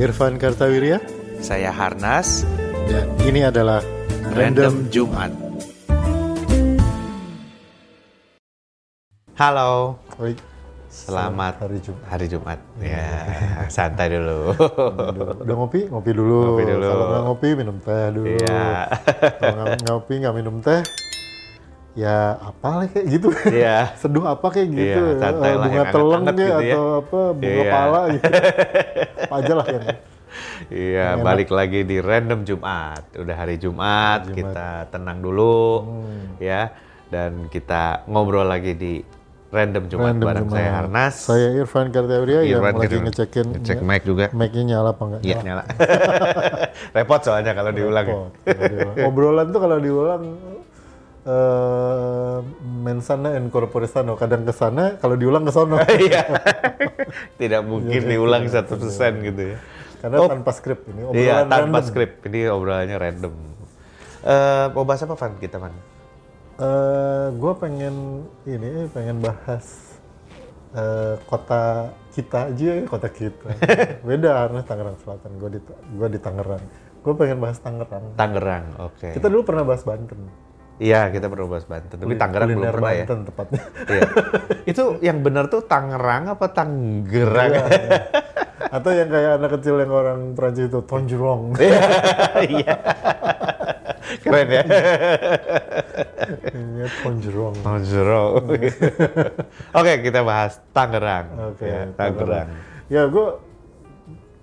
Irfan Kartawirya Saya Harnas, dan ini adalah Random Jumat. Halo, Oi, selamat hari Jumat. hari Jumat. Ya, santai dulu. Udah ngopi? Ngopi dulu. Ngopi dulu. Kalau nggak ngopi minum teh dulu. Iya. Kalau nggak ngopi nggak minum teh, ya apa lah kayak gitu. Iya. Seduh apa kayak gitu. Iya, santai Eh, lah, bunga yang teleng kayak gitu ya. atau apa bunga Iya. pala gitu. apa aja lah yang Iya, Enak. balik lagi di Random Jumat. Udah hari Jumat, Jumat. kita tenang dulu, Hmm. ya. Dan kita ngobrol lagi di Random Jumat random bareng Jumat. saya Harnas. Saya Irfan Kartawirya yang Irfan lagi ngecekin Ngecek mic juga. mic-nya nyala apa enggak. Iya, nyala. Repot soalnya kalau diulang. ya. Repot kalau diulang. Obrolan tuh kalau diulang eh mensana and corpore sano. Kadang ke sana, kalau diulang ke sono. Iya. Tidak mungkin diulang satu persen gitu ya. Karena tanpa skrip ini obrolan Iya, tanpa random. skrip. Ini obrolannya random. Eh, mau bahas apa, Van? Kita, Van? gue pengen ini pengen bahas eh, kota kita aja ya, kota kita. Beda karena Tangerang Selatan. Gue di gua di Tangerang. Gue pengen bahas Tangerang. Tangerang, oke. Kita dulu pernah bahas Banten. Iya, kita perlu bahas Banten. Tapi Tangerang belum pernah ya. Banten tepatnya. Iya. Itu yang benar tuh Tangerang apa Tanggerang? Iya, iya. Atau yang kayak anak kecil yang orang Prancis itu Tonjerong. Iya. Keren ya. Ini Tonjerong. Tangerang. Oke, kita bahas Tangerang. Oke, Ya, Tangerang. Ya, gue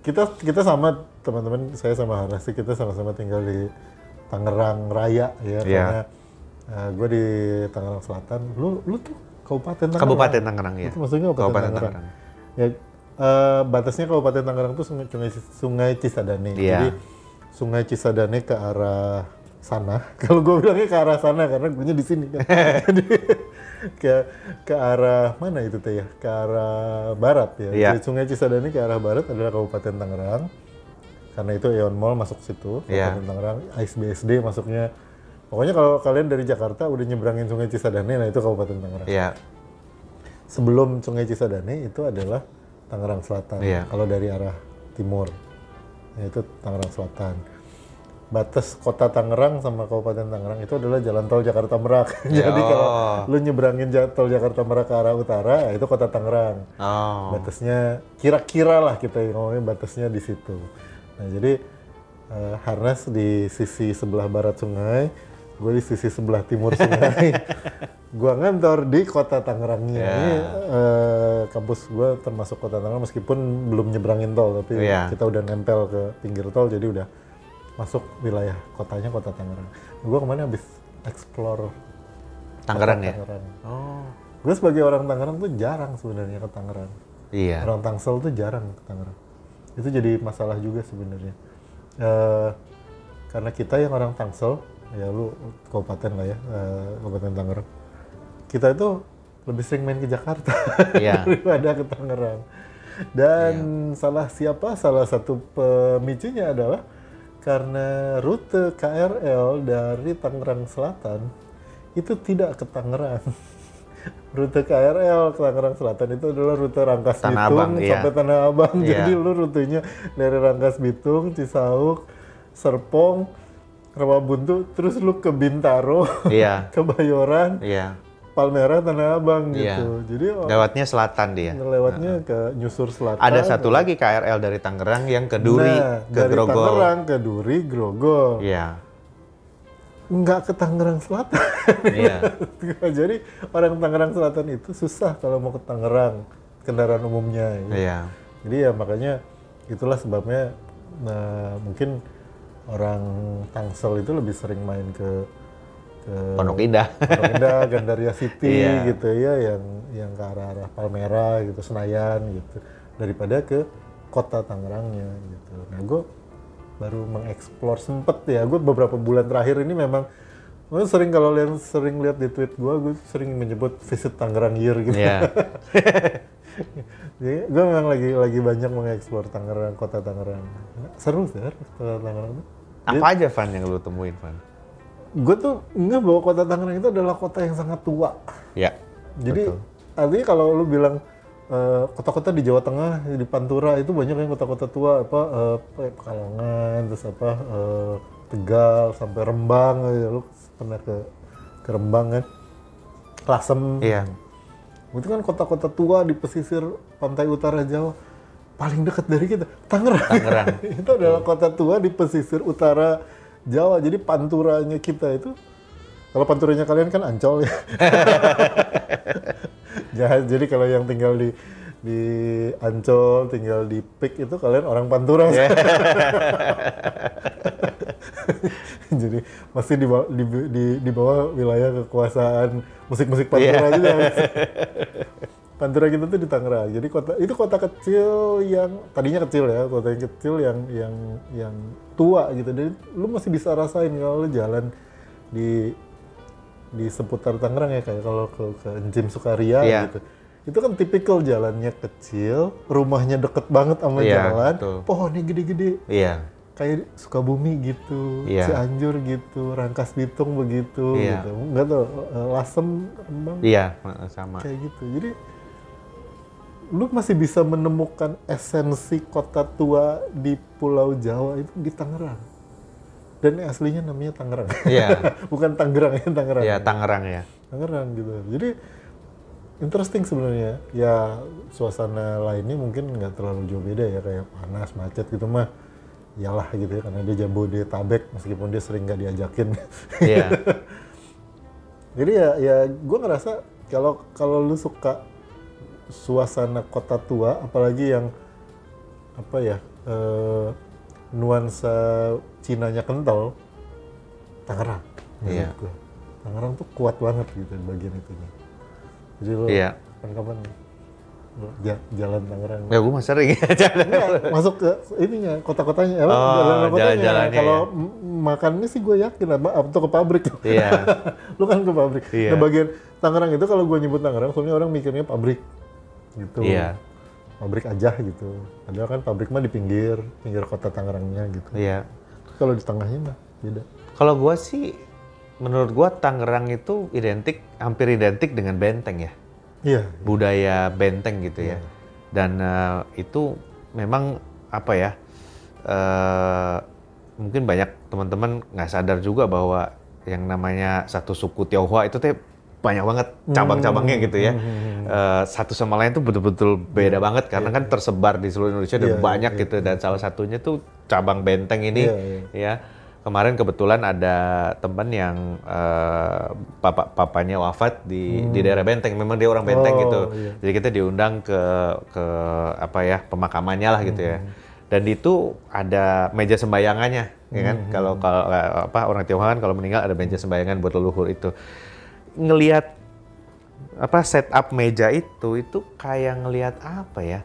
kita kita sama teman-teman saya sama Hanas kita sama-sama tinggal di Tangerang Raya ya Iya. karena gue di Tangerang Selatan. Lu lu tuh Kabupaten Tangerang. Kabupaten Tangerang ya. Itu maksudnya Kabupaten, Tangerang. Ya eh, batasnya Kabupaten Tangerang tuh sungai, sungai, sungai Cisadane. Iya. Jadi Sungai Cisadane ke arah sana. Kalau gue bilangnya ke arah sana karena gue di sini kan. Jadi ke ke arah mana itu teh ya? Ke arah barat ya. Iya. Jadi Sungai Cisadane ke arah barat adalah Kabupaten Tangerang. Karena itu Eon Mall masuk situ, Iya. Kabupaten Tangerang. ASBSD masuknya. Pokoknya kalau kalian dari Jakarta udah nyebrangin Sungai Cisadane, nah itu Kabupaten Tangerang Iya. sebelum Sungai Cisadane itu adalah Tangerang Selatan. Iya. Kalau dari arah timur, ya itu Tangerang Selatan. Batas kota Tangerang sama Kabupaten Tangerang itu adalah jalan tol Jakarta Merak. Jadi kalau Oh. lu nyebrangin tol Jakarta Merak ke arah utara, ya itu kota Tangerang. Oh. Batasnya kira-kira lah kita ngomongin batasnya di situ. Nah jadi eh, Harnas di sisi sebelah barat sungai, gue di sisi sebelah timur sungai. gua ngantor di kota Tangerangnya. Ya. Ini eh, kampus gue termasuk kota Tangerang meskipun belum nyebrangin tol, tapi Ya. kita udah nempel ke pinggir tol, jadi udah masuk wilayah kotanya kota Tangerang. Gue kemarin habis explore Tangerang ya. Tangerang. Oh. Gue sebagai orang Tangerang tuh jarang sebenarnya ke Tangerang. Iya. Orang Tangsel tuh jarang ke Tangerang. Itu jadi masalah juga sebenarnya. Eh, karena kita yang orang Tangsel, ya lu kabupaten lah ya, eh, kabupaten Tangerang. Kita itu lebih sering main ke Jakarta Iya. daripada ke Tangerang. Dan salah siapa? Salah satu pemicunya adalah karena rute KRL dari Tangerang Selatan itu tidak ke Tangerang. rute KRL ke Tangerang Selatan itu adalah rute Rangkas Tanah Bitung Abang, iya. sampai Tanah Abang. Iya. Jadi lu rutenya dari Rangkas Bitung, Cisauk, Serpong, Rawabuntu, terus lu ke Bintaro, Iya. ke Bayoran, Iya. Palmerah, Tanah Abang Iya. gitu. Jadi oh, Lewatnya selatan dia. lewatnya ke nyusur selatan. Ada satu lagi KRL dari Tangerang yang ke Duri, Nah, ke dari Grogol. Tangerang ke Duri, Grogol. Iya. Nggak ke Tangerang Selatan. Iya. Jadi orang Tangerang Selatan itu susah kalau mau ke Tangerang kendaraan umumnya. gitu. Iya. Jadi ya makanya itulah sebabnya nah, mungkin orang Tangsel itu lebih sering main ke ke Pondok Indah. Pondok Indah, Gandaria City Iya. gitu ya yang yang ke arah-arah Palmera gitu, Senayan gitu daripada ke kota Tangerangnya gitu. Nah, gue baru mengeksplor sempet ya, gue beberapa bulan terakhir ini memang gue sering kalau lihat sering lihat di tweet gue, gue sering menyebut visit Tangerang year gitu. Iya. Jadi gue memang lagi lagi banyak mengeksplor Tangerang, kota Tangerang. Seru sih, kota Tangerang. Apa aja Van yang lu temuin Van? Gue tuh nggak bahwa kota Tangerang itu adalah kota yang sangat tua. Ya. Jadi betul. artinya kalau lu bilang eh, kota-kota di Jawa Tengah di Pantura itu banyak yang kota-kota tua apa ya, Pekalongan terus apa eh, Tegal sampai Rembang ya, lu pernah ke ke Rembang kan Lasem Iya. itu kan kota-kota tua di pesisir pantai utara Jawa paling dekat dari kita Tangerang Tangerang. itu adalah kota tua di pesisir utara Jawa jadi panturanya kita itu kalau panturanya kalian kan Ancol ya Jahat. jadi kalau yang tinggal di di Ancol tinggal di Pik itu kalian orang Pantura jadi masih di, bawah- di, di, di bawah wilayah kekuasaan musik-musik Pantura Iya. juga Pantura kita tuh di Tangerang. Jadi kota itu kota kecil yang tadinya kecil ya, kota yang kecil yang yang yang tua gitu. Jadi lu masih bisa rasain kalau lu jalan di di seputar Tangerang ya kayak kalau ke ke Encim Sukaria Iya. gitu. Itu kan tipikal jalannya kecil, rumahnya deket banget sama Iya, jalan, betul. pohonnya gede-gede Iya. kayak Sukabumi gitu, Iya. Cianjur gitu, Rangkas Bitung begitu, Iya. gitu. Enggak tuh, eh, Lasem, Rembang, Iya, eh, sama. kayak gitu. Jadi lu masih bisa menemukan esensi kota tua di Pulau Jawa itu di Tangerang. Dan aslinya namanya Tangerang. Iya. Bukan Tangerang ya, Tangerang. Iya, Tangerang ya. Tangerang gitu. Jadi interesting sebenarnya. Ya suasana lainnya mungkin nggak terlalu jauh beda ya kayak panas, macet gitu mah. Iyalah gitu ya karena dia Jabodetabek meskipun dia sering nggak diajakin. Iya. Jadi ya ya gue ngerasa kalau kalau lu suka suasana kota tua apalagi yang apa ya eh, nuansa Cinanya kental Tangerang Iya. Tangerang tuh kuat banget gitu di bagian itunya jadi lu Iya. kapan-kapan ja- jalan Tangerang Ya gue mah sering jalan. Masuk ke ininya kota-kotanya apa Oh, jalan-jalan kotanya jalan-jalannya kalau ya. makannya sih gue yakin apa atau ke pabrik Iya. lu kan ke pabrik Iya. nah bagian Tangerang itu kalau gue nyebut Tangerang soalnya orang mikirnya pabrik gitu Iya. pabrik aja gitu padahal kan pabrik mah di pinggir pinggir kota Tangerangnya gitu Iya. kalau di tengahnya mah beda Kalau gua sih menurut gua Tangerang itu identik hampir identik dengan benteng ya. iya budaya benteng gitu ya. Dan eh, itu memang apa ya? eh, mungkin banyak teman-teman nggak sadar juga bahwa yang namanya satu suku Tionghoa itu teh banyak banget cabang-cabangnya gitu ya. Eh, satu sama lain tuh betul-betul beda banget karena kan tersebar di seluruh Indonesia dan Iya, banyak gitu dan salah satunya tuh cabang benteng ini Iya, iya. ya. Kemarin kebetulan ada teman yang eh, papa papanya wafat di di daerah Benteng. Memang dia orang Benteng Hmm. Oh, gitu. iya. Jadi kita diundang ke ke apa ya pemakamannya lah gitu ya. Hmm. Dan itu ada meja sembayangannya, ya kan? Hmm. Kalau kalau apa orang Tionghoa kan kalau meninggal ada meja sembayangan buat leluhur itu. Ngelihat apa setup meja itu itu kayak ngelihat apa ya?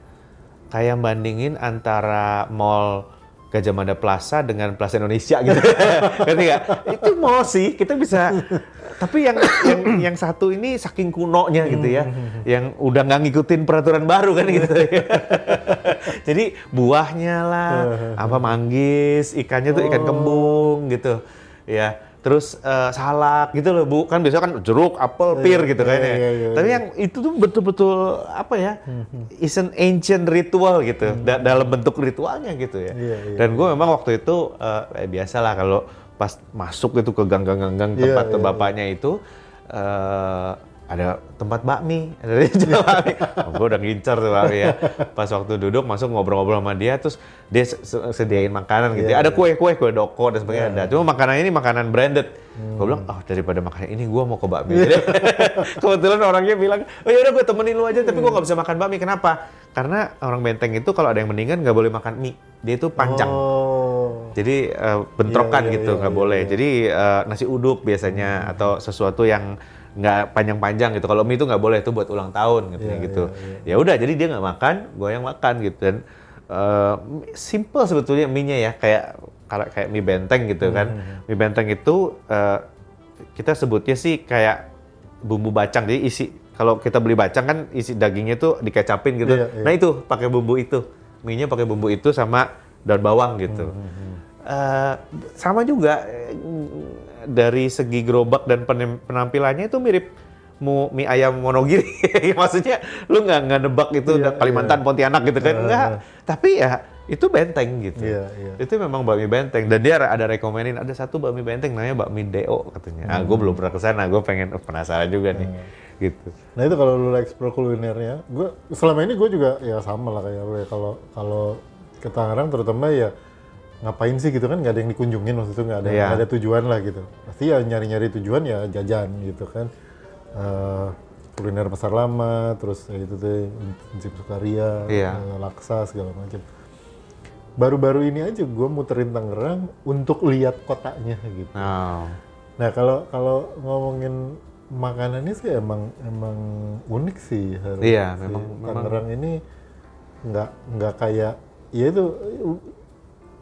Kayak bandingin antara mall Gajah Mada Plaza dengan Plaza Indonesia gitu. Ngerti nggak? Itu mall sih, kita bisa. Tapi yang yang yang satu ini saking kunonya gitu ya, yang udah nggak ngikutin peraturan baru kan gitu. Jadi buahnya lah, apa manggis, ikannya tuh ikan kembung gitu, ya. Terus eh, salak gitu loh bu, kan biasanya kan jeruk, apel, pir gitu kayaknya. iya, iya, Tapi yang itu tuh betul-betul apa ya, is an ancient ritual gitu, da- dalam bentuk ritualnya gitu ya. Iya, iya, Dan gue memang waktu itu eh, eh, biasa lah kalau pas masuk itu ke gang-gang-gang Iya, tempat iya, bapaknya itu eh, ada tempat bakmi, ada jual bakmi. Oh, gue udah ngincer tuh bakmi ya. Pas waktu duduk masuk ngobrol-ngobrol sama dia, terus dia se- se- sediain makanan gitu. Iya, ada kue-kue, kue doko dan sebagainya ada. Cuma makanannya ini makanan branded. Hmm. Gue bilang, oh daripada makan ini gue mau ke bakmi. Jadi, kebetulan orangnya bilang, oh yaudah gue temenin lu aja, tapi gue nggak bisa makan bakmi. Kenapa? Karena orang benteng itu kalau ada yang meninggal nggak boleh makan mie. Dia itu panjang. oh Jadi eh, bentrokan Iya, iya, gitu iya, nggak iya, boleh. iya. Jadi eh, nasi uduk biasanya atau sesuatu yang nggak panjang-panjang gitu. Kalau mie itu nggak boleh itu buat ulang tahun gitu Iya, gitu. iya, Ya udah jadi dia nggak makan, gue yang makan gitu dan eh, simple sebetulnya mie-nya ya kayak kayak kayak mie benteng gitu kan. Hmm, Mie benteng itu eh, kita sebutnya sih kayak bumbu bacang. Jadi isi kalau kita beli bacang kan isi dagingnya tuh dikecapin gitu. Iya, iya. Nah itu pakai bumbu itu. Mie-nya pakai bumbu itu sama daun bawang gitu. Hmm, Eh, sama juga dari segi gerobak dan penampilannya itu mirip mu mie ayam Monogiri. Maksudnya lu nggak nggak nebak itu Iya, Kalimantan Pontianak gitu kan Iya, enggak. iya. Tapi ya itu benteng gitu. Iya, iya. Itu memang bakmi benteng dan dia ada rekomenin ada satu bakmi benteng namanya bakmi Deo katanya. Ah, Hmm. gue belum pernah ke sana, gue pengen oh, penasaran juga nih. Gitu. Nah itu kalau lu explore kulinernya, gue selama ini gue juga ya sama lah kayak lu ya kalau kalau ke Tangerang terutama ya ngapain sih gitu kan nggak ada yang dikunjungin waktu itu nggak ada Iya. nggak ada tujuan lah gitu. Pasti ya nyari-nyari tujuan ya jajan gitu kan. Eh, kuliner pasar lama, terus ya itu tuh Jim Sukaria, Iya. eh, laksa segala macam. Baru-baru ini aja gue muterin Tangerang untuk lihat kotanya gitu. Oh. Nah kalau kalau ngomongin makanannya sih emang emang unik sih harus Iya, si memang- Tangerang ini nggak nggak kayak ya itu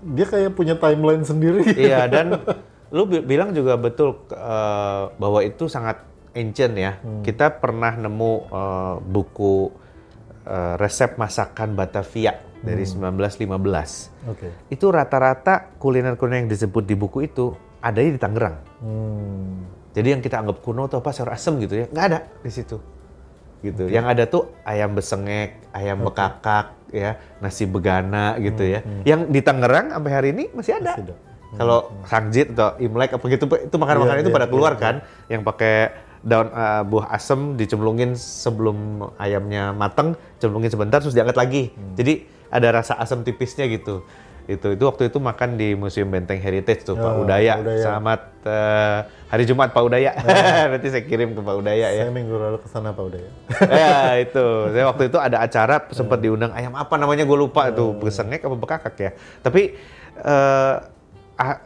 dia kayak punya timeline sendiri. Iya dan lu bi- bilang juga betul eh, bahwa itu sangat ancient ya. Hmm. Kita pernah nemu eh, buku eh, resep masakan Batavia dari Hmm. 1915. Oke. Itu rata-rata kuliner-kuliner yang disebut di buku itu adanya di Tangerang. Hmm. Jadi yang kita anggap kuno apa sayur asem gitu ya, nggak ada di situ. Gitu. Yang ada tuh ayam besengek, ayam bekakak, ya, nasi begana gitu ya. Yang di Tangerang sampai hari ini masih ada. Hmm, Masih ada. Kalau Sangjit atau Imlek apa gitu, itu makanan-makanan Iya, itu iya, pada keluar iya, kan, yang pakai daun eh, buah asem dicemplungin sebelum ayamnya mateng, cemplungin sebentar terus diangkat lagi. Hmm. Jadi ada rasa asam tipisnya gitu. Itu itu waktu itu makan di Museum Benteng Heritage tuh Pak Oh, Udaya. Udaya. Selamat eh, hari Jumat Pak Udaya. Nanti saya kirim ke Pak Udaya ya. Saya minggu lalu ke sana Pak Uday. ya itu. Saya waktu itu ada acara sempat diundang ayam apa namanya gue lupa itu besengek apa bekakak ya. Tapi eh, ah,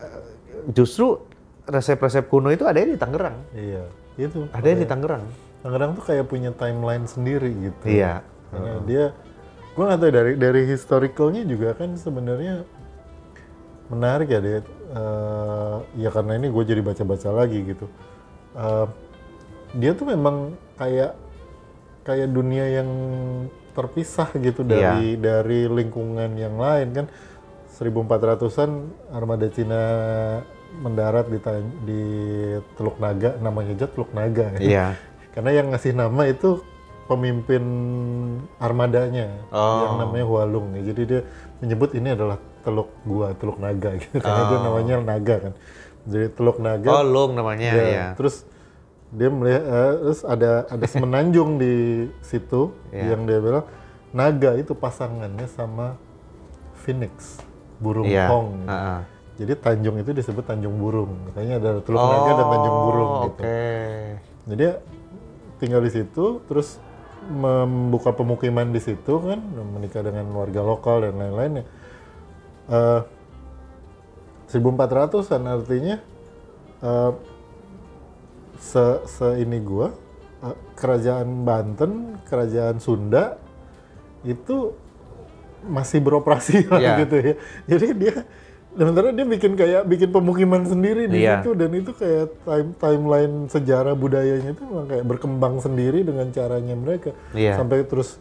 justru resep-resep kuno itu ada di Tangerang. iya. Itu. Ada di Tangerang. Tangerang tuh kayak punya timeline sendiri gitu. Iya. Karena dia, gue nggak tahu dari dari historicalnya juga kan sebenarnya menarik ya dia. Eh, ya karena ini gue jadi baca-baca lagi gitu. Eh, dia tuh memang kayak kayak dunia yang terpisah gitu dari dari lingkungan yang lain kan. 1400-an armada Cina mendarat di, di Teluk Naga, namanya aja Teluk Naga ya. Iya. Karena yang ngasih nama itu pemimpin armadanya Oh. yang namanya Hualung ya. Jadi dia menyebut ini adalah teluk gua, teluk naga gitu. Karena itu namanya naga kan. Jadi teluk naga. Oh, Lung namanya ya, ya. Terus dia melihat eh, terus ada ada semenanjung di situ Ya. yang dia bilang naga itu pasangannya sama phoenix, burung Iya. hong. Heeh. Jadi Tanjung itu disebut Tanjung Burung. Makanya ada Teluk Naga dan Tanjung Burung Oh, gitu. Oke. Jadi dia tinggal di situ, terus membuka pemukiman di situ kan, menikah dengan warga lokal dan lain-lain ya. Eh, 1400-an artinya eh, se, se ini gua eh, kerajaan Banten, kerajaan Sunda itu masih beroperasi lah Iya. gitu ya. Jadi dia sementara dia bikin kayak bikin pemukiman sendiri di Iya. situ dan itu kayak time timeline sejarah budayanya itu memang kayak berkembang sendiri dengan caranya mereka Iya. sampai terus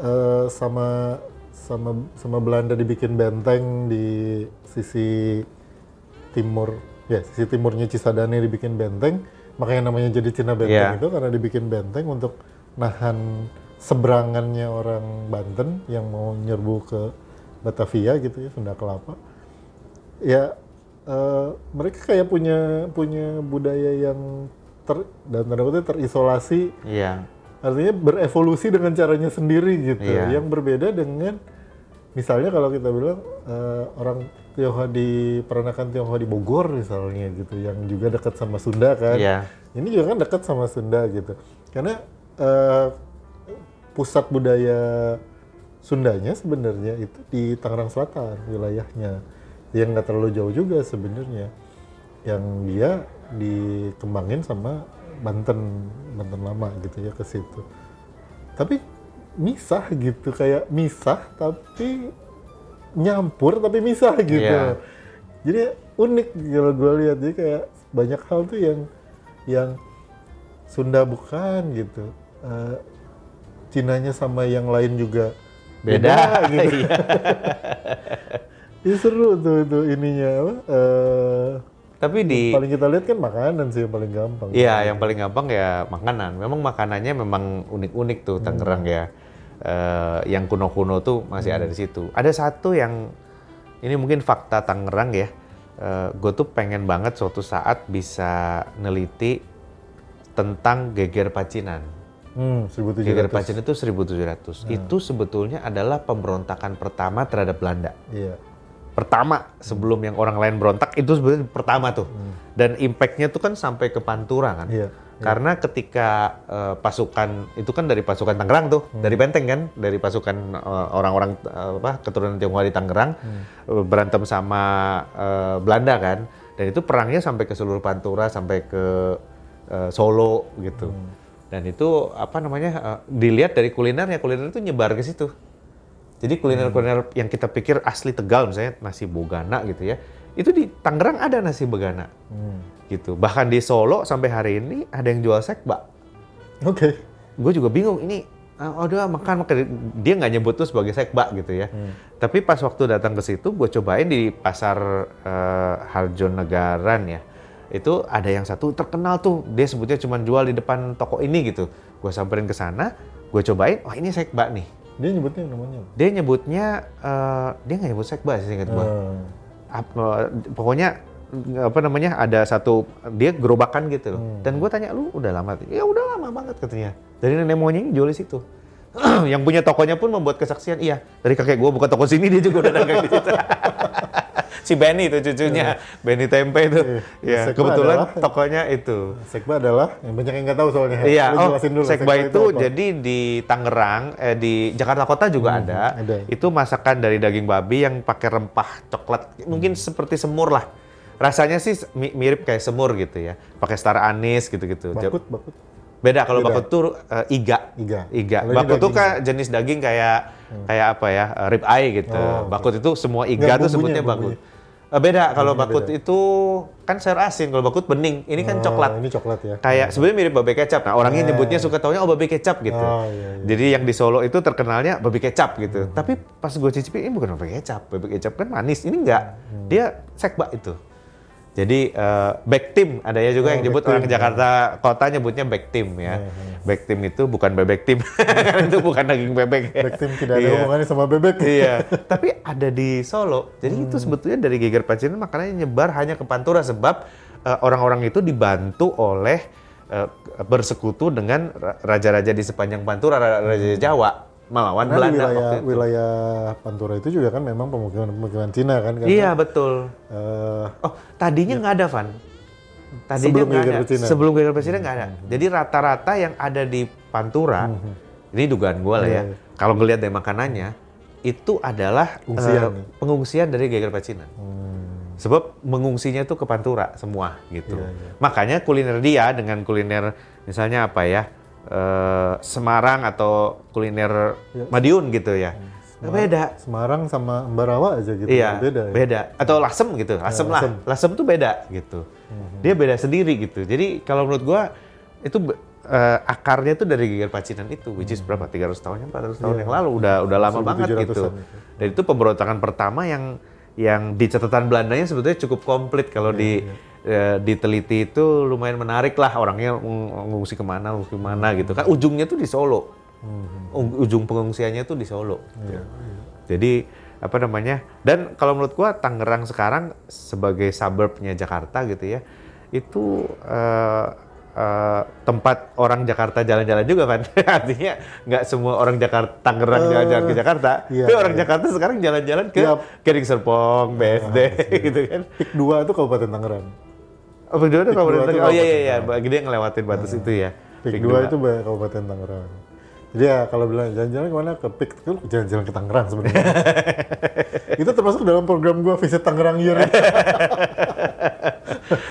eh, sama sama sama Belanda dibikin benteng di sisi timur ya sisi timurnya Cisadane dibikin benteng makanya namanya jadi Cina benteng Iya. itu karena dibikin benteng untuk nahan seberangannya orang Banten yang mau nyerbu ke Batavia gitu ya Sunda Kelapa ya eh, mereka kayak punya punya budaya yang ter dan tanda kutip terisolasi Iya. artinya berevolusi dengan caranya sendiri gitu Iya. yang berbeda dengan misalnya kalau kita bilang eh, orang Tionghoa di peranakan Tionghoa di Bogor misalnya gitu yang juga dekat sama Sunda kan Iya. ini juga kan dekat sama Sunda gitu karena eh, pusat budaya Sundanya sebenarnya itu di Tangerang Selatan wilayahnya. Yang nggak terlalu jauh juga sebenarnya. Yang dia dikembangin sama Banten Banten lama gitu ya ke situ. Tapi misah gitu kayak misah tapi nyampur tapi misah gitu. Iya. jadi unik kalau gue lihat. Jadi kayak banyak hal tuh yang yang Sunda bukan gitu. Eh, Cinanya sama yang lain juga Beda. gitu Iya. Ya seru tuh itu ininya apa? eh, Tapi di Paling kita lihat kan makanan sih yang paling gampang. Iya, yang paling gampang ya makanan. Memang makanannya memang unik-unik tuh Tangerang ya. Eh, yang kuno-kuno tuh masih ada di situ. Ada satu yang ini mungkin fakta Tangerang ya. gue tuh pengen banget suatu saat bisa neliti tentang geger pacinan. Hmm, 1700. Geger pacinan itu 1700. Itu sebetulnya adalah pemberontakan pertama terhadap Belanda. Iya. Pertama sebelum yang orang lain berontak itu sebenarnya pertama tuh. Dan impactnya tuh kan sampai ke Pantura kan. Iya. Karena ketika eh, pasukan itu kan dari pasukan Tangerang tuh, dari Benteng kan, dari pasukan eh, orang-orang eh, apa keturunan Tionghoa di Tangerang eh, berantem sama eh, Belanda kan, dan itu perangnya sampai ke seluruh Pantura sampai ke eh, Solo gitu. Dan itu apa namanya eh, dilihat dari kulinernya, kuliner itu nyebar ke situ. Jadi kuliner-kuliner yang kita pikir asli Tegal misalnya nasi bogana gitu ya, itu di Tangerang ada nasi bogana Hmm. gitu. Bahkan di Solo sampai hari ini ada yang jual sekba. Oke. Gue juga bingung ini udah makan makan dia nggak nyebut tuh sebagai sekba gitu ya. Tapi pas waktu datang ke situ gue cobain di pasar eh, Harjonagaran ya. Itu ada yang satu terkenal tuh. Dia sebutnya cuma jual di depan toko ini gitu. Gue samperin ke sana, gue cobain, wah ini sekba nih. Dia nyebutnya namanya. Dia nyebutnya eh, dia nggak nyebut sekba sih ingat gue. Hmm. Ap- pokoknya apa namanya ada satu dia gerobakan gitu loh. Dan gue tanya lu udah lama? Ya udah lama banget katanya. Dari nenek moyangnya jual di situ. yang punya tokonya pun membuat kesaksian, iya dari kakek gue buka toko sini dia juga udah dagang di situ. si Benny itu cucunya, Benny Tempe itu. Iya. Ya, Sekba kebetulan adalah- tokonya itu. Sekba adalah yang banyak yang nggak tahu soalnya. Iya, Lu oh, dulu, sekba itu apa? jadi di Tangerang, eh, di Jakarta Kota juga ada. ada. Itu masakan dari daging babi yang pakai rempah coklat, mungkin seperti semur lah. Rasanya sih mi- mirip kayak semur gitu ya, pakai star anis gitu-gitu. bakut, bakut. Beda kalau bakut tuh eh, iga. Iga. Iga. Kalau Bakut tuh kan jenis daging kayak kayak apa ya? eh, rib eye gitu. Oh, bakut itu semua iga Nggak, tuh bumbunya, sebutnya bakut. Eh, beda kalau bakut beda. itu kan sayur asin, kalau bakut bening. Ini kan Oh, coklat Ini coklat ya. kayak sebenarnya mirip babe kecap. Nah, orangnya Eh. nyebutnya suka taunya oh babe kecap gitu. Oh, iya, iya. Jadi yang di Solo itu terkenalnya babe kecap gitu. Tapi pas gue cicipin ini bukan babe kecap. Babe kecap kan manis. Ini enggak. Hmm. Dia sekba itu. Jadi eh, back team ada ya juga Oh, yang nyebut orang team, Jakarta kota nyebutnya back team ya. Hmm, Back team itu bukan bebek tim. itu bukan daging bebek. Back team tidak ada Iya. hubungannya sama bebek. iya, tapi ada di Solo. Jadi itu Hmm. sebetulnya dari geger pacinan makanannya nyebar hanya ke Pantura sebab eh, orang-orang itu dibantu oleh eh, bersekutu dengan ra- raja-raja di sepanjang Pantura, ra- raja Jawa melawan Karena Belanda wilayah, waktu itu. wilayah Pantura itu juga kan memang pemukiman-pemukiman Cina kan. karena, Iya betul. eh, Oh tadinya nggak ada Van. Tadinya Sebelum ada. pacinan. Sebelum geger pacinan nggak ada. Jadi rata-rata yang ada di Pantura, ini dugaan gue lah ya. Iya, iya. Kalau ngelihat dari makanannya, itu adalah Pengungsian nih. pengungsian dari geger pacinan. hmm, Sebab mengungsinya tuh ke Pantura semua gitu. Iya, iya. Makanya kuliner dia dengan kuliner misalnya apa ya eh, Semarang atau kuliner Iya. Madiun gitu ya. Beda. Semarang sama Embarawa aja gitu. Iya, Beda ya. beda. Atau lasem gitu, lasem lah. lasem. Mhm. Lasem tuh beda gitu. Dia beda sendiri gitu. Jadi kalau menurut gua itu eh, akarnya tuh dari geger pacinan itu, which is berapa? 300 tahun, 400 tahun Mhm. Iya. yang lalu udah udah lama banget 1700-an gitu. itu. Dan itu pemberontakan pertama yang yang di catatan Belandanya sebetulnya cukup komplit kalau Iya, di eh, diteliti itu lumayan menarik lah orangnya ng- ngungsi ke mana, ngungsi ke mana gitu kan. Ujungnya tuh di Solo. U- Ujung pengungsiannya tuh di Solo. Iya, Jadi apa namanya? Dan kalau menurut gua Tangerang sekarang sebagai suburbnya Jakarta gitu ya, itu eh, eh, tempat orang Jakarta jalan-jalan juga kan. Artinya nggak semua orang Jakarta Tangerang Eh, jalan-jalan ke Jakarta. iya, Tapi orang iya. Jakarta sekarang jalan-jalan ke Iya. Gading Serpong, BSD gitu kan. Pik 2 itu Kabupaten Tangerang. Oh, Pik Kabupaten dua tuh Tangerang. Oh iya iya iya, Kabupaten Bagi dia ngelewatin batas itu ya. Pik Pik 2 dua. itu Kabupaten Tangerang. Jadi ya kalau bilang jalan-jalan ke mana ke Pik itu jalan-jalan ke Tangerang sebenarnya. itu termasuk dalam program gua visit Tangerang Year.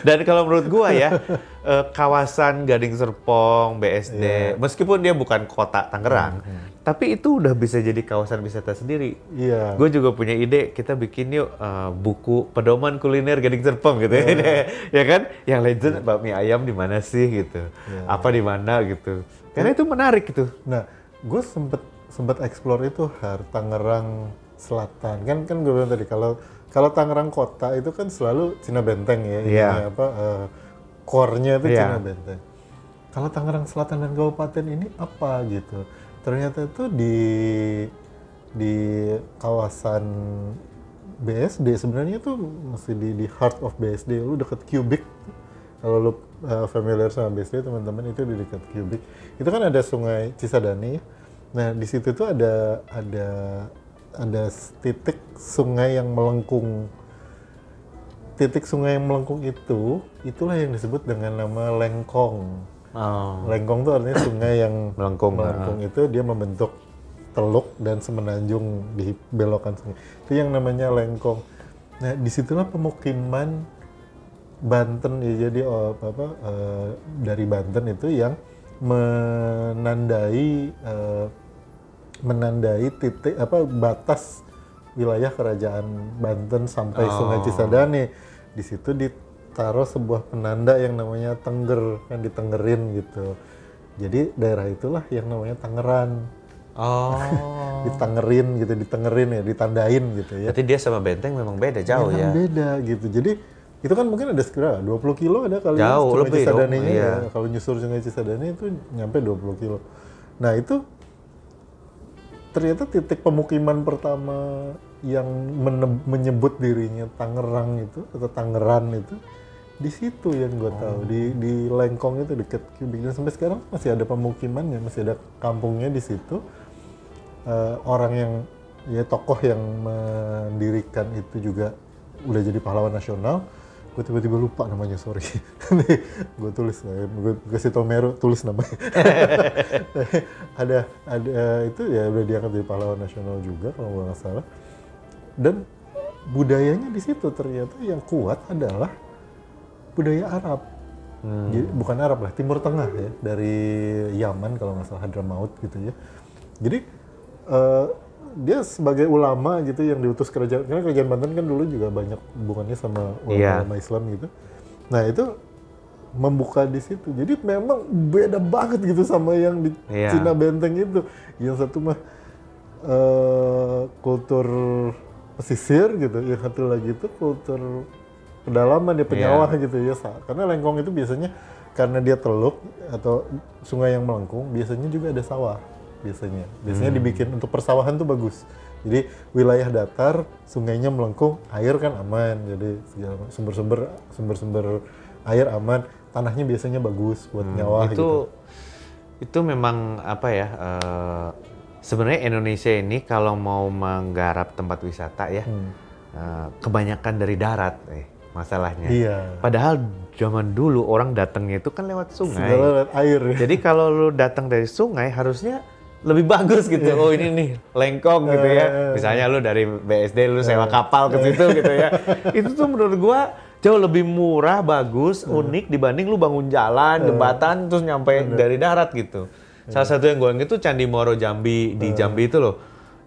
Dan kalau menurut gua ya, eh, kawasan Gading Serpong, BSD, Iya. meskipun dia bukan kota Tangerang, tapi itu udah bisa jadi kawasan wisata sendiri. Iya. Gue juga punya ide, kita bikin yuk eh, buku pedoman kuliner Gading Serpong gitu Iya. ya kan? Yang legend bakmi ayam di mana sih gitu, Iya. apa di mana gitu. Karena itu menarik gitu. Nah, gue sempet sempet explore itu Har Tangerang Selatan kan kan gue bilang tadi kalau kalau Tangerang Kota itu kan selalu Cina Benteng ya, Iya. ininya apa core-nya itu Iya. Cina Benteng. Kalau Tangerang Selatan dan Kabupaten ini apa gitu? Ternyata itu di di kawasan BSD sebenarnya tuh masih di di heart of BSD, lu deket Cubic. Kalau lu uh, familiar sama BSD teman-teman itu di dekat Cubic. Itu kan ada Sungai Cisadane. Nah di situ tuh ada ada ada titik sungai yang melengkung. Titik sungai yang melengkung itu itulah yang disebut dengan nama Lengkong. Oh. Lengkong tuh artinya sungai yang Melengkung, melengkung itu dia membentuk teluk dan semenanjung di belokan sungai. Itu yang namanya Lengkong. Nah, di situlah pemukiman Banten ya jadi oh, apa, apa eh, dari Banten itu yang menandai eh, menandai titik apa batas wilayah kerajaan Banten sampai Sungai Oh. Cisadane. Di situ ditaruh sebuah penanda yang namanya Tengger, kan ditengerin gitu. Jadi daerah itulah yang namanya Tangeran. Oh. Ditengerin gitu, ditengerin ya, ditandain gitu ya. Berarti dia sama Benteng memang beda jauh Memang ya. beda gitu. Jadi itu kan mungkin ada sekitar 20 kilo ada kali ya, Jauh, Sungai lebih dong, Cisadane-nya iya. ya. Kalau nyusur Sungai Cisadane itu nyampe 20 kilo. Nah itu ternyata titik pemukiman pertama yang menyebut dirinya Tangerang itu atau Tangeran itu di situ yang gue tahu di di Lengkong itu deket Cubic dan sampai sekarang masih ada pemukimannya masih ada kampungnya di situ Eh, orang yang ya tokoh yang mendirikan itu juga udah jadi pahlawan nasional gue tiba-tiba lupa namanya sorry. Gue tulis gue kasih tau Meru tulis namanya. Ada ada itu ya udah diangkat jadi pahlawan nasional juga kalau gue nggak salah. Dan budayanya di situ ternyata yang kuat adalah budaya Arab. Jadi, bukan Arab lah Timur Tengah ya dari Yaman kalau nggak salah Hadramaut gitu ya. Jadi eh, dia sebagai ulama gitu yang diutus kerajaan karena kerajaan Banten kan dulu juga banyak hubungannya sama ulama Islam gitu. Nah itu membuka di situ. Jadi memang beda banget gitu sama yang di Iya. Cina Benteng itu. Yang satu mah eh, kultur pesisir gitu yang satu lagi itu kultur pedalaman ya penyawah gitu ya karena lengkong itu biasanya karena dia teluk atau sungai yang melengkung biasanya juga ada sawah biasanya. Biasanya dibikin untuk persawahan tuh bagus. Jadi wilayah datar sungainya melengkung air kan aman. Jadi sumber-sumber sumber-sumber air aman. Tanahnya biasanya bagus buat nyawah itu gitu. itu memang apa ya eh, sebenarnya Indonesia ini kalau mau menggarap tempat wisata ya Hmm. eh, kebanyakan dari darat eh masalahnya. Iya. Padahal zaman dulu orang datangnya itu kan lewat sungai. Lewat air. Ya jadi kalau lu datang dari sungai harusnya lebih bagus gitu. Iya. Oh ini nih lengkong gitu ya. Misalnya lu dari BSD lu sewa kapal ke situ gitu ya. Itu tuh menurut gua jauh lebih murah, bagus, Iya. unik dibanding lu bangun jalan, jembatan terus nyampe dari darat gitu. Salah satu yang gua inget tuh Candi Moro Jambi di Iya. Jambi itu loh.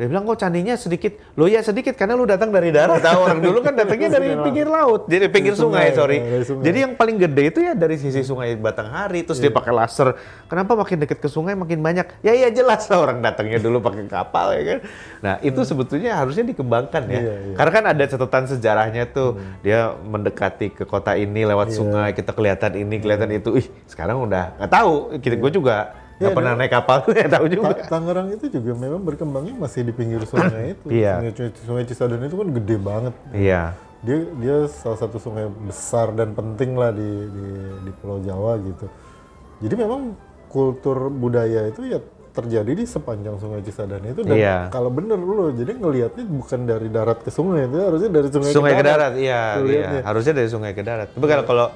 Dia bilang kok candinya sedikit. Lo ya sedikit karena lu datang dari darat. Tahu orang dulu kan datangnya dari pinggir laut, jadi pinggir sungai, sungai, sorry. dari sungai. Jadi yang paling gede itu ya dari sisi sungai Batanghari terus Iya. dia pakai laser. Kenapa makin deket ke sungai makin banyak? Ya iya jelas lah orang datangnya dulu pakai kapal ya kan. Nah, itu sebetulnya harusnya dikembangkan ya. Hmm. Iya, iya. Karena kan ada catatan sejarahnya tuh. Dia mendekati ke kota ini Iya. lewat sungai, kita kelihatan ini, kelihatan itu. Ih, sekarang udah nggak tahu. Kita gue juga nggak Iya, pernah naik kapal, nggak tahu juga. Ta- Tangerang itu juga memang berkembangnya masih di pinggir sungai itu. Iya. Sungai, sungai Cisadane itu kan gede banget. Iya. Dia dia salah satu sungai besar dan penting lah di di, di Pulau Jawa gitu. Jadi memang kultur budaya itu ya terjadi di sepanjang sungai Cisadane itu dan Iya. kalau bener lu jadi ngelihatnya bukan dari darat ke sungai itu harusnya dari sungai, sungai ke darat, iya, Lu iya. lihatnya. Harusnya dari sungai ke darat. Tapi kalau kalau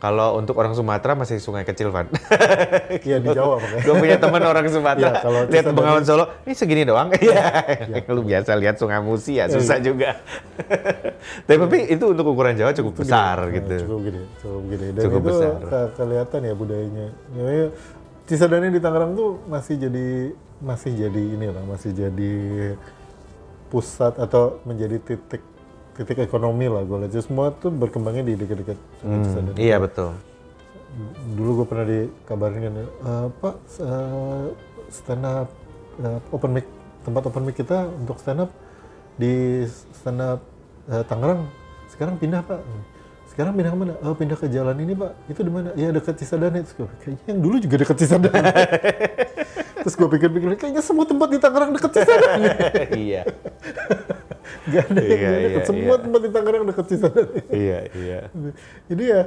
kalau untuk orang Sumatera masih sungai kecil, Van. Iya di Jawa makanya. Gue punya teman orang Sumatera. Iya, kalau lihat Bengawan Solo, ini segini doang. Iya. Lu biasa lihat Sungai Musi ya, susah Iya. juga. Tapi itu untuk ukuran Jawa cukup besar Nah, gitu. Cukup gede, cukup gede. Dan Cukup itu besar. ke- kelihatan ya budayanya. Ya, Cisadane di Tangerang tuh masih jadi masih jadi inilah, masih jadi pusat atau menjadi titik titik ekonomi lah gue lihat. Semua tuh berkembangnya di dekat-dekat Cisadane. Iya betul. Dulu gue pernah dikabarin kan, "Eh, Pak eh, stand up eh, open mic tempat open mic kita untuk stand up di stand up "Eh, Tangerang sekarang pindah pak sekarang pindah ke mana? Oh, pindah ke jalan ini pak itu di mana? Ya dekat Cisadane Terus gua, kayaknya yang dulu juga dekat Cisadane terus gue pikir-pikir kayaknya semua tempat di Tangerang dekat Cisadane iya. Gak ada yang Iya, deket. iya, semua iya. tempat di Tangerang dekat Cisadane iya, iya. Jadi ya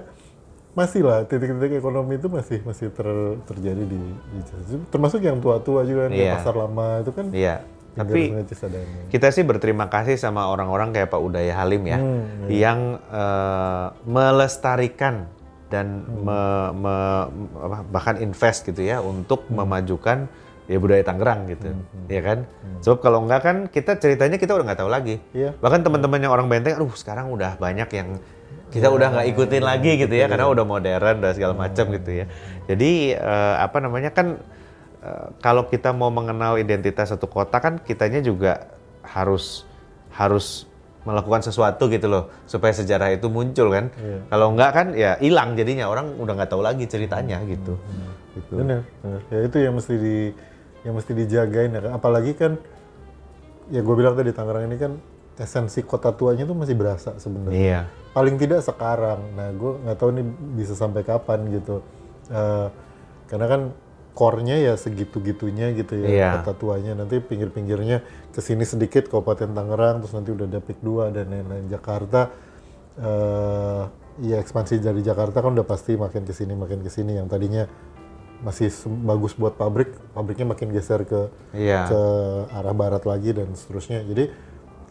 masih lah titik-titik ekonomi itu masih masih ter- terjadi di, di termasuk yang tua-tua juga kan kayak Iya. pasar lama itu kan Iya. Tapi kita sih berterima kasih sama orang-orang kayak Pak Udaya Halim ya, Hmm, yang eh, melestarikan dan Hmm. me- me- apa, bahkan invest gitu ya untuk memajukan ya budaya Tangerang gitu, Hmm, ya kan? Sebab kalau enggak kan kita ceritanya kita udah nggak tahu lagi. Iya. Bahkan teman-teman yang orang Benteng, aduh sekarang udah banyak yang kita udah nggak ikutin lagi gitu ya, karena udah modern dan segala macam gitu ya. Jadi eh, apa namanya kan kalau kita mau mengenal identitas satu kota kan kitanya juga harus harus melakukan sesuatu gitu loh supaya sejarah itu muncul kan. Iya. Kalau enggak kan ya hilang jadinya orang udah nggak tahu lagi ceritanya gitu. Gitu. Bener, bener. Ya itu yang mesti di yang mesti dijagain ya. Apalagi kan ya gue bilang tadi Tangerang ini kan esensi kota tuanya tuh masih berasa sebenarnya. Iya. Paling tidak sekarang. Nah gue nggak tahu nih bisa sampai kapan gitu. Eh, karena kan core-nya ya segitu-gitunya gitu ya Iya. kota tuanya. Nanti pinggir-pinggirnya ke sini sedikit Kabupaten Tangerang, terus nanti udah ada PIK 2 dan lain-lain Jakarta. eh ya ekspansi dari Jakarta kan udah pasti makin ke sini makin ke sini yang tadinya masih bagus buat pabrik, pabriknya makin geser ke Iya. ke arah barat lagi dan seterusnya. Jadi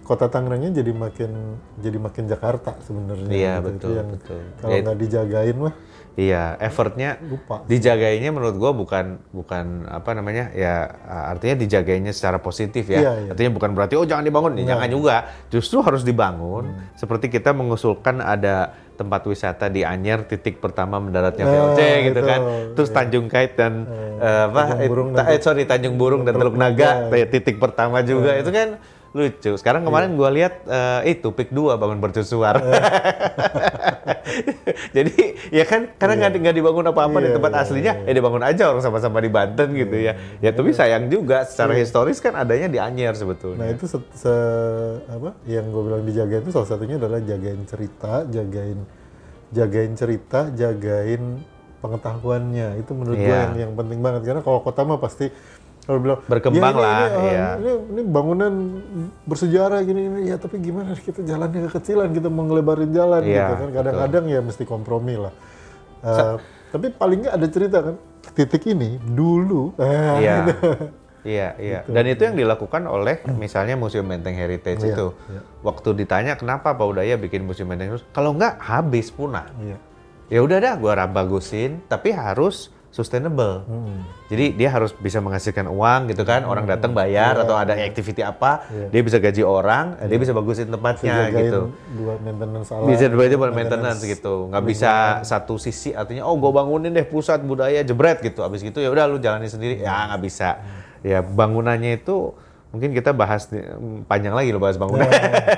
kota Tangerangnya jadi makin jadi makin Jakarta sebenarnya. Iya, gitu. Itu betul, yang betul. Kalau nggak dijagain mah Iya, effortnya lupa. dijagainya menurut gua bukan bukan apa namanya ya artinya dijagainya secara positif ya. Iya, iya. Artinya bukan berarti oh jangan dibangun, Ya, jangan juga. Justru harus dibangun. Hmm. Seperti kita mengusulkan ada tempat wisata di Anyer titik pertama mendaratnya Nah, VOC gitu itu, kan. Terus iya. Tanjung Kait dan eh, apa Tanjung eh, Burung ta- eh, sorry Tanjung Burung dan Teluk Naga eh, titik pertama juga Iya. itu kan lucu. Sekarang kemarin gua lihat eh, itu pik 2 bangun mercusuar. Iya. Jadi ya kan karena nggak nggak dibangun apa-apa di Iya, tempat iya, aslinya, ya dibangun aja orang sama-sama di Banten gitu ya. Ya tapi sayang juga secara historis kan adanya di Anyer Nah sebetulnya. itu se, se- apa yang gue bilang dijagain itu salah satunya adalah jagain cerita, jagain jagain cerita, jagain pengetahuannya. Itu menurut gue Iya. yang yang penting banget karena kalau kota mah pasti kalau bilang Berkembang "Ya, ini, lah, ini, iya. ini, ini bangunan bersejarah gini ini ya tapi gimana kita jalannya kekecilan kita mau ngelebarin jalan Iya, gitu kan kadang-kadang ya mesti kompromi lah. Eh, tapi paling nggak ada cerita kan titik ini dulu ah, Iya. gitu. Iya, iya. Dan itu yang dilakukan oleh misalnya Museum Benteng Heritage Iya, itu. iya. Waktu ditanya kenapa Pak Udaya bikin Museum Benteng terus, kalau nggak habis punah. Iya. Ya udah dah, gua bagusin, tapi harus sustainable. Hmm. Jadi dia harus bisa menghasilkan uang gitu kan, orang datang bayar atau ada activity apa, dia bisa gaji orang, dia bisa bagusin tempatnya Jagain gitu. buat maintenance alat. Bisa dibayar buat maintenance gitu, nggak bisa satu sisi artinya oh gue bangunin deh pusat budaya jebret gitu, abis gitu ya udah lu jalani sendiri, ya nggak bisa. Ya bangunannya itu mungkin kita bahas panjang lagi loh bahas bangunan,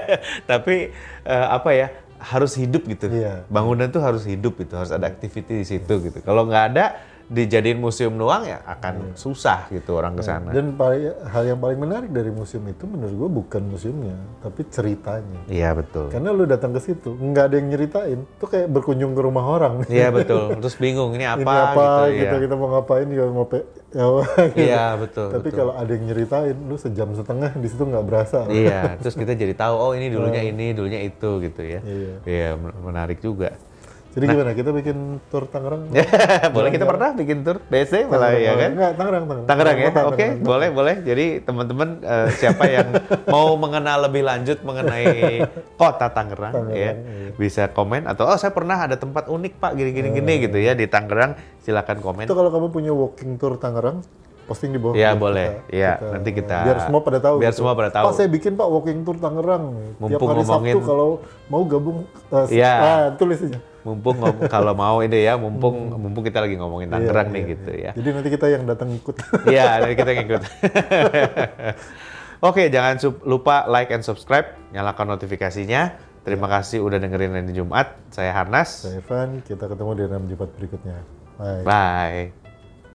tapi eh, apa ya harus hidup gitu. Iya. Bangunan tuh harus hidup gitu, harus ada activity di situ gitu. Kalau nggak ada dijadiin museum doang ya akan susah gitu orang ke sana. Dan paling, hal yang paling menarik dari museum itu menurut gue bukan museumnya, tapi ceritanya. Iya betul. Karena lu datang ke situ, nggak ada yang nyeritain, tuh kayak berkunjung ke rumah orang. Iya betul. Terus bingung ini apa, Ini apa gitu, gitu, ya. kita mau ngapain ya mau pe, ya, gitu. Iya betul. Tapi betul. kalau ada yang nyeritain, lu sejam setengah di situ nggak berasa. Iya, terus kita jadi tahu oh ini dulunya ini, dulunya itu gitu ya. Iya. Iya, men- menarik juga. Jadi gimana? Kita bikin tur Tangerang? boleh kita pernah bikin tur BC malah ya kan? Enggak, Tangerang, Tangerang. Tangerang ya, oke, Tangerang. boleh, boleh. Jadi teman-teman eh, siapa yang mau mengenal lebih lanjut mengenai kota Tangerang, Tangerang, ya, iya. bisa komen atau oh saya pernah ada tempat unik pak gini-gini gini gitu ya di Tangerang, silakan komen. Itu kalau kamu punya walking tour Tangerang, posting di bawah. Iya, boleh. Iya, nanti kita- biar semua pada tahu. biar gitu. semua pada tahu. Pak saya bikin Pak walking tour Tangerang. Tiap Mumpung hari ngomongin- Sabtu kalau mau gabung. eh, Iya. ah, tulis aja. Mumpung ngom- kalau mau ini ya, mumpung mumpung kita lagi ngomongin Tangerang Iya, nih iya, gitu iya. ya. Jadi nanti kita yang datang ikut. Iya, dari kita ngikut. Oke, jangan lupa like and subscribe, nyalakan notifikasinya. Terima kasih udah dengerin hari Jumat. Saya Harnas. Saya Evan, kita ketemu di dalam Jumat berikutnya. Bye. Bye.